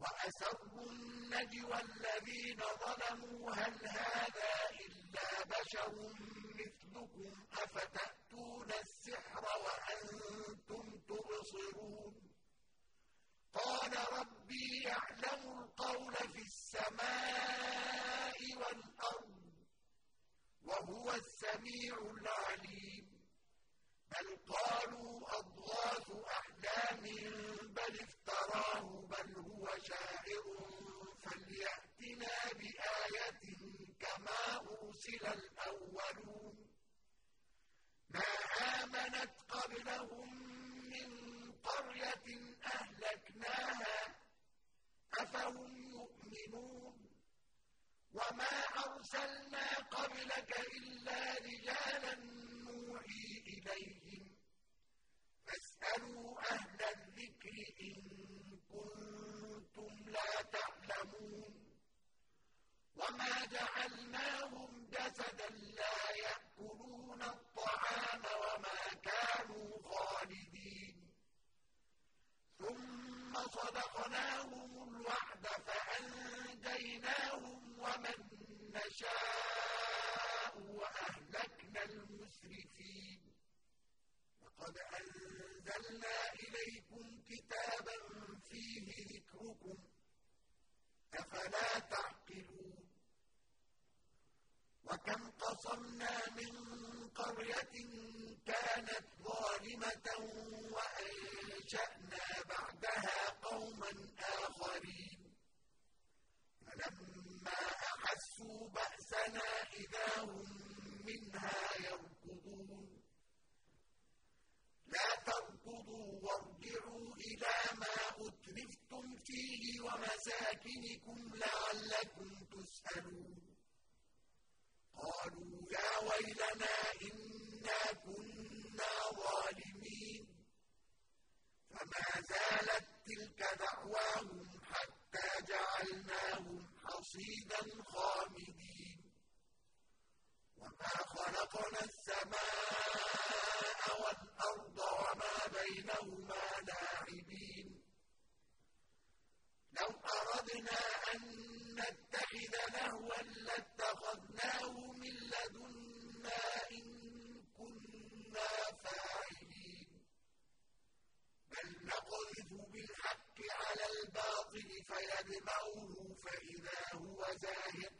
وأسروا النجوى الذين ظلموا هل هذا إلا بشر مثلكم أفتأتون السحر وأنتم تبصرون؟ قال ربي يعلم القول في السماء والأرض وهو السميع العليم. بل قالوا أضغاث أحلام بل افتراه فليأتنا بآية كما أرسل الأولون. ما آمنت قبلهم من قرية أهلكناها أفهم يؤمنون؟ وما أرسلنا قبلك إلا رجالا نوحي إليهم. فاسألوا أهل الذكر إن كنتم لا تعلمون وما جعلناهم جسدا لا يأكلون الطعام وما كانوا خالدين ثم صدقناهم الوعد فأنجيناهم ومن نشاء وأهلكنا المسرفين لقد أنزلنا إليكم كتابا فيه ذكركم أفلا تعقلون؟ وكم قصمنا من قرية كانت ظالمة وأنشأنا بعدها قوما آخرين. فلما أحسوا بأسنا إذا هم منها يركضون لا تركضوا وارجعوا إلى ما أترفتم فيه ومساكنكم لعلكم تسألون. قالوا يا ويلنا إنا كنا ظالمين. فما زالت تلك دعواهم حتى جعلناهم حصيدا خامدين. وما خلقنا السماء والأرض وما بينهما لاعبين لو أردنا أن نتخذ لهوا لاتخذناه من لدنا إن كنا فاعلين بل نقذف بالحق على الباطل فإذا هو زاهق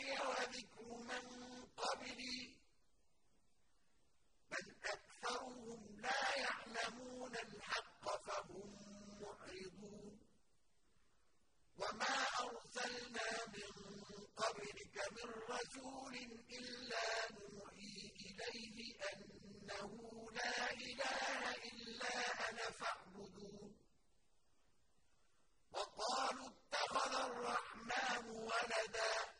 معي وذكر من قبلي بل أكثرهم لا يعلمون الحق فهم معرضون. وما أرسلنا من قبلك من رسول إلا نوحي إليه أنه لا إله إلا أنا فاعبدون. وقالوا اتخذ الرحمن ولدا.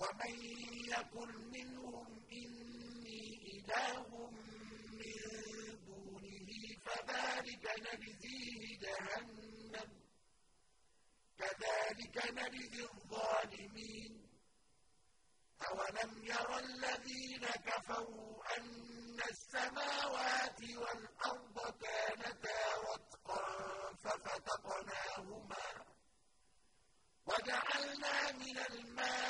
ومن يقل منهم إني إله من دونه فذلك نجزيه جهنم. كذلك نجزي الظالمين. أولم ير الذين كفروا أن السماوات والأرض كانتا رتقا ففتقناهما وجعلنا من الماء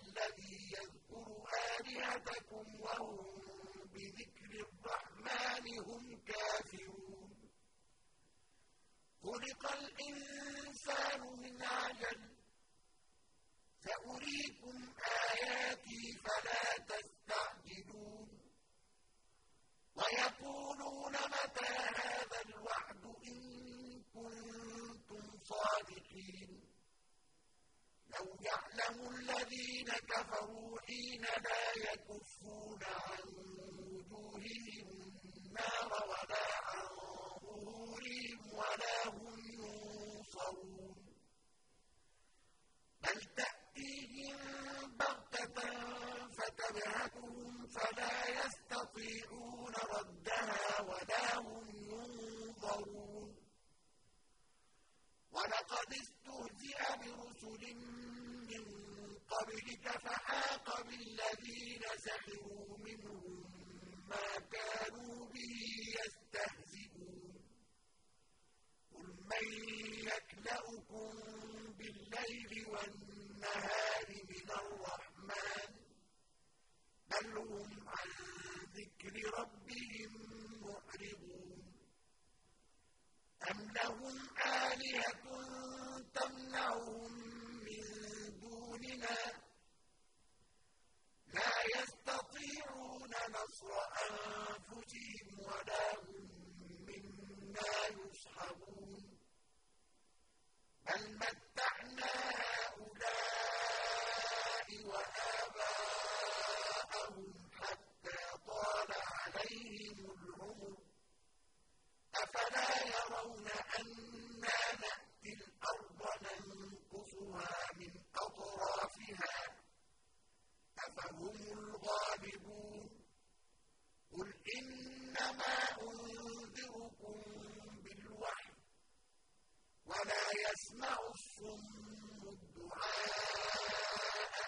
يسمع الصم الدعاء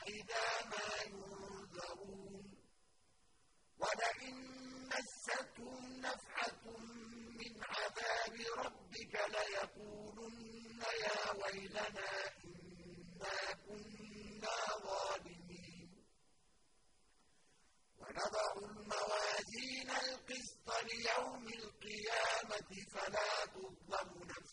إذا ما ينذرون. ولئن مستهم نفحة من عذاب ربك ليقولن يا ويلنا إنا كنا ظالمين. ونضع الموازين القسط ليوم القيامة فلا تظلم نفس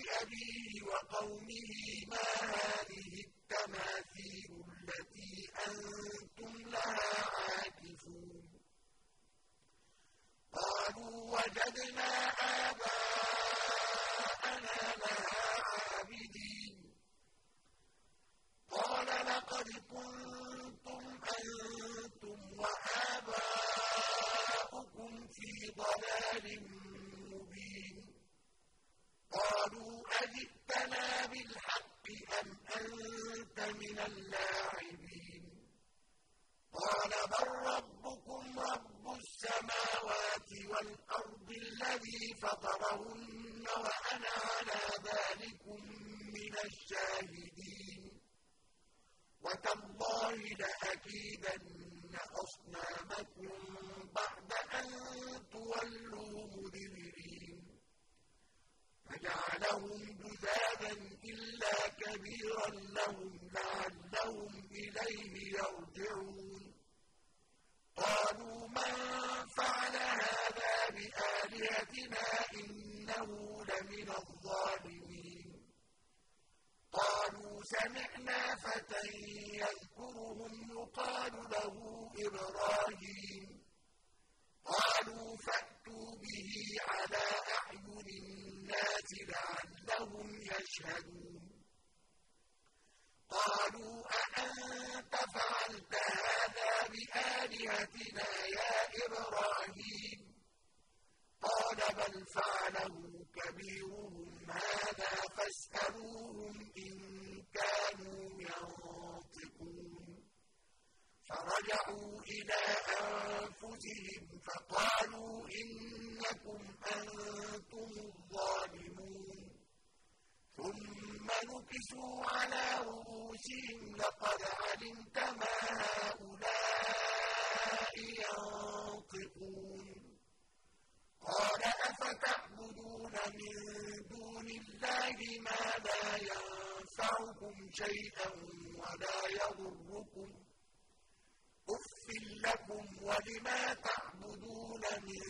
لِأَبِيهِ وَقَوْمِهِ مَا هَٰذِهِ التَّمَاثِيلُ الَّتِي أَنتُمْ لَهَا عَاكِفُونَ قَالُوا وَجَدْنَا آبَاءَنَا لَهَا عَابِدِينَ قَالَ لَقَدْ كُنتُمْ أَنتُمْ وَآبَاؤُكُمْ فِي ضَلَالٍ مُّبِينٍ قَالُوا أَجِئْتَنَا بِالْحَقِّ أَمْ أَنتَ مِنَ اللَّاعِبِينَ. قَالَ بَل رَّبُّكُمْ رَبُّ السَّمَاوَاتِ وَالْأَرْضِ الَّذِي فَطَرَهُنَّ وَأَنَا عَلَىٰ ذَٰلِكُم مِّنَ الشَّاهِدِينَ. وَتَاللَّهِ لَأَكِيدَنَّ أَصْنَامَكُم بَعْدَ أَن تُوَلُّوا مُدْبِرِينَ. فَجَعَلَهُمْ جُذَاذًا إِلَّا كَبِيرًا لَّهُمْ لَعَلَّهُمْ إِلَيْهِ يَرْجِعُونَ. قَالُوا مَن فَعَلَ هَٰذَا بِآلِهَتِنَا إِنَّهُ لَمِنَ الظَّالِمِينَ. قَالُوا سَمِعْنَا فَتًى يَذْكُرُهُمْ يُقَالُ لَهُ إِبْرَاهِيمُ. قَالُوا فَأْتُوا بِهِ عَلَىٰ أَعْيُنِ النَّاسِ لَعَلَّهُمْ يَشْهَدُونَ قَالُوا أَأَنتَ فَعَلْتَ هَٰذَا بِآلِهَتِنَا يَا إِبْرَاهِيمُ قَالَ بَلْ فَعَلَهُ كَبِيرُهُمْ هَٰذَا فَاسْأَلُوهُمْ إِن كَانُوا يَنطِقُونَ فَرَجَعُوا إِلَىٰ أَنفُسِهِمْ فَقَالُوا إِنَّكُمْ أَنتُمُ الظَّالِمُونَ ثُمَّ نُكِسُوا عَلَىٰ رُءُوسِهِمْ لَقَدْ عَلِمْتَ مَا هَٰؤُلَاءِ يَنطِقُونَ قَالَ أَفَتَعْبُدُونَ مِن دُونِ اللَّهِ مَا لَا يَنفَعُكُمْ شَيْئًا وَلَا يَضُرُّكُمْ ۖ أُفٍّ لَّكُمْ وَلِمَا تَعْبُدُونَ مِن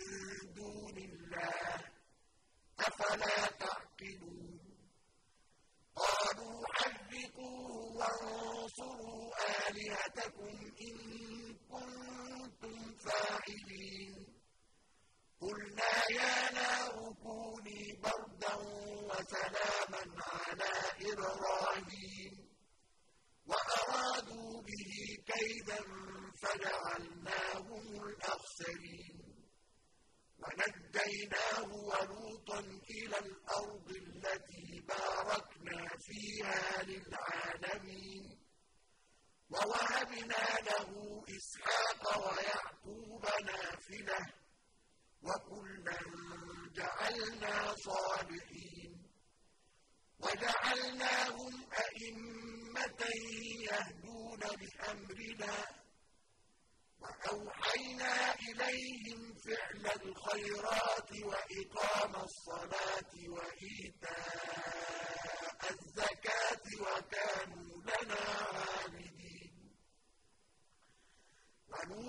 دُونِ اللَّهِ ۖ أَفَلَا تَعْقِلُونَ قَالُوا حَرِّقُوهُ وَانصُرُوا آلِهَتَكُمْ إِن كُنتُمْ فَاعِلِينَ قُلْنَا يَا نَارُ كُونِي بَرْدًا وَسَلَامًا عَلَىٰ إِبْرَاهِيمَ وَأَرَادُوا بِهِ كَيْدًا فَجَعَلْنَاهُمُ الْأَخْسَرِينَ وَنَجَّيْنَاهُ وَلُوطًا إِلَى الْأَرْضِ الَّتِي بَارَكْنَا فِيهَا لِلْعَالَمِينَ وَوَهَبْنَا لَهُ إِسْحَاقَ وَيَعْقُوبَ نَافِلَةً وَكُلًّا جَعَلْنَا صَالِحِينَ وَجَعَلْنَاهُمْ أَئِمَّةً يَهْدُونَ بِأَمْرِنَا وَأَوْحَيْنَا إِلَيْهِمْ فِعْلَ الْخَيْرَاتِ وَإِقَامَ الصَّلَاةِ وَإِيتَاءَ الزَّكَاةِ وَكَانُوا لَنَا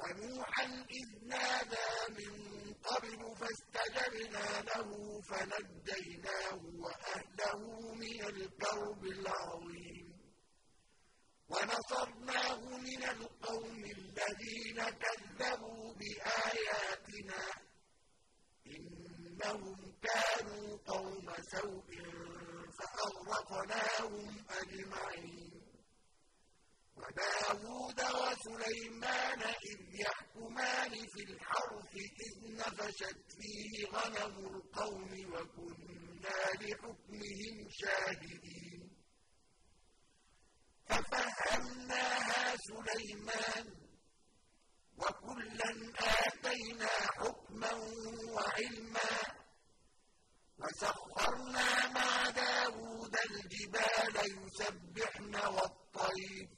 وَنُوحًا إِذْ نَادَىٰ مِن قَبْلُ فَاسْتَجَبْنَا لَهُ فَنَجَّيْنَاهُ وَأَهْلَهُ مِنَ الْكَرْبِ الْعَظِيمِ. ونصرناه من القوم الذين كذبوا بآياتنا إنهم كانوا قوم سوء فأغرقناهم أجمعين وداود وسليمان إذ يحكمان في الحرث إذ نفشت فيه غنم القوم وكنا لحكمهم شاهدين ففهمناها سليمان وكلا آتينا حكما وعلما وسخرنا مع داود الجبال يسبحن والطير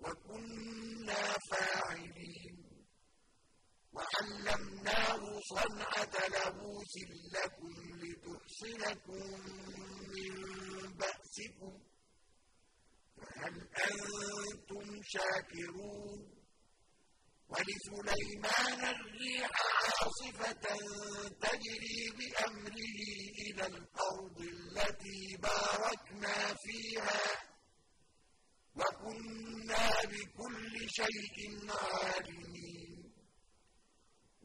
وكنا فاعلين وعلمناه صنعة لبوس لكم لتحصنكم من بأسكم. فهل أنتم شاكرون؟ ولسليمان الريح عاصفة تجري بأمره إلى الأرض التي باركنا فيها. وكنا بكل شيء عالمين.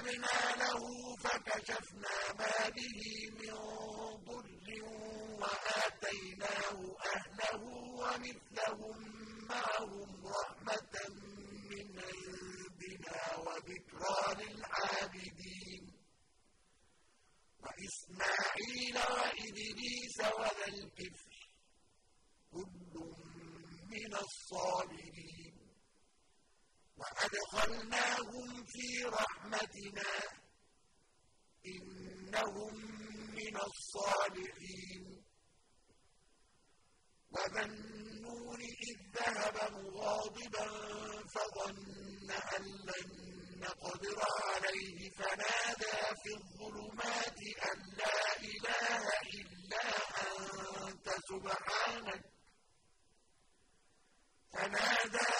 فاستجبنا له فكشفنا ما به من ضر وآتيناه أهله ومثلهم معهم رحمة من عند ربنا وذكرى للعابدين وإسماعيل وإدريس وذا الكفر كل من الصابرين وأدخلناهم في رحمتنا إنهم من الصالحين. وذا النون إذ ذهب مغاضبا فظن أن لن نقدر عليه. فنادى في الظلمات أن لا إله إلا أنت سبحانك. فنادى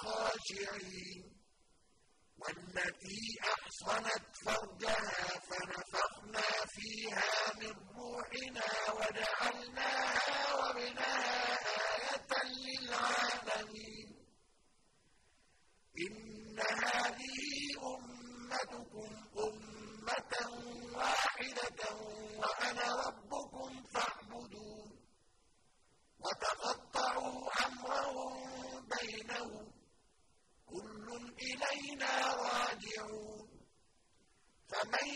خاشعين. والتي أحصنت فرجها فنفخنا فيها من روحنا وجعلناها وابنها آية للعالمين. إن هذه أمتكم أمة واحدة وأنا ربكم فاعبدون. وتقطعوا أمرهم بينهم إلينا راجعون. فمن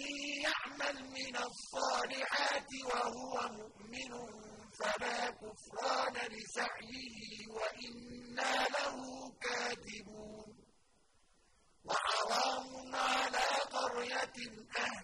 يعمل من الصالحات وهو مؤمن فلا كفران لسعيه وإنا له كاتبون. وحرام على قرية أهلكناها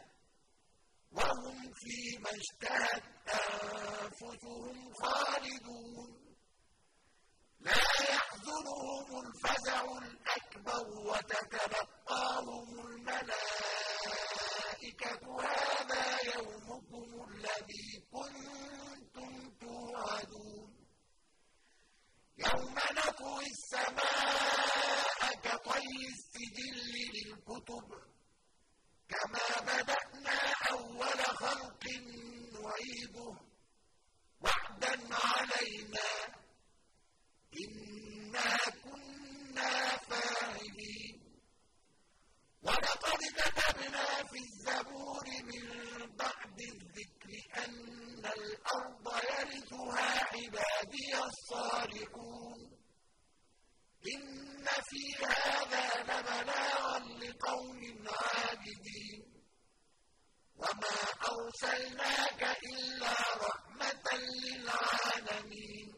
وَهُمْ فِيمَا اشْتَهَتْ أَنفُسُهُمْ خَالِدُونَ. لَا يَحْزُنُهُمُ الْفَزَعُ الْأَكْبَرُ وَتَتَلَقَّاهُمُ الْمَلَائِكَةُ. هَٰذَا يَوْمُكُمُ الَّذِي كُنتُمْ تُوعَدُونَ. يَوْمَ نَطْوِي السَّمَاءَ كَطَيِّ السِّجِلِّ لِلْكُتُبِ. كَمَا بَدَأْنَا أَوَّلَ خَلْقٍ نُّعِيدُهُ ۚ. وَعْدًا عَلَيْنَا ۚ إِنَّا كُنَّا فَاعِلِينَ وَلَقَدْ كَتَبْنَا فِي الزَّبُورِ مِن بَعْدِ الذِّكْرِ أَنَّ الْأَرْضَ يَرِثُهَا عِبَادِيَ الصَّالِحُونَ إِنَّ فِي هَٰذَا لَبَلَاغًا لِّقَوْمٍ عَابِدِينَ وَمَا أَرْسَلْنَاكَ إِلَّا رَحْمَةً لِّلْعَالَمِينَ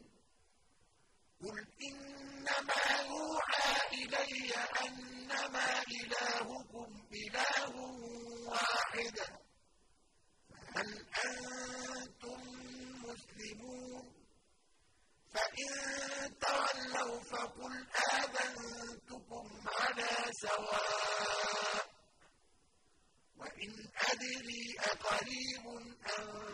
قُلْ إِنَّمَا يُوحَىٰ إِلَيَّ أَنَّمَا إِلَٰهُكُمْ إِلَٰهٌ وَاحِدٌ فَهَلْ أَنتُم مُّسْلِمُونَ فَإِن تَوَلَّوْا فَقُلْ آذَنتُكُمْ عَلَىٰ سَوَاءٍ وَإِنْ أَدْرِي أَقَرِيبٌ أَم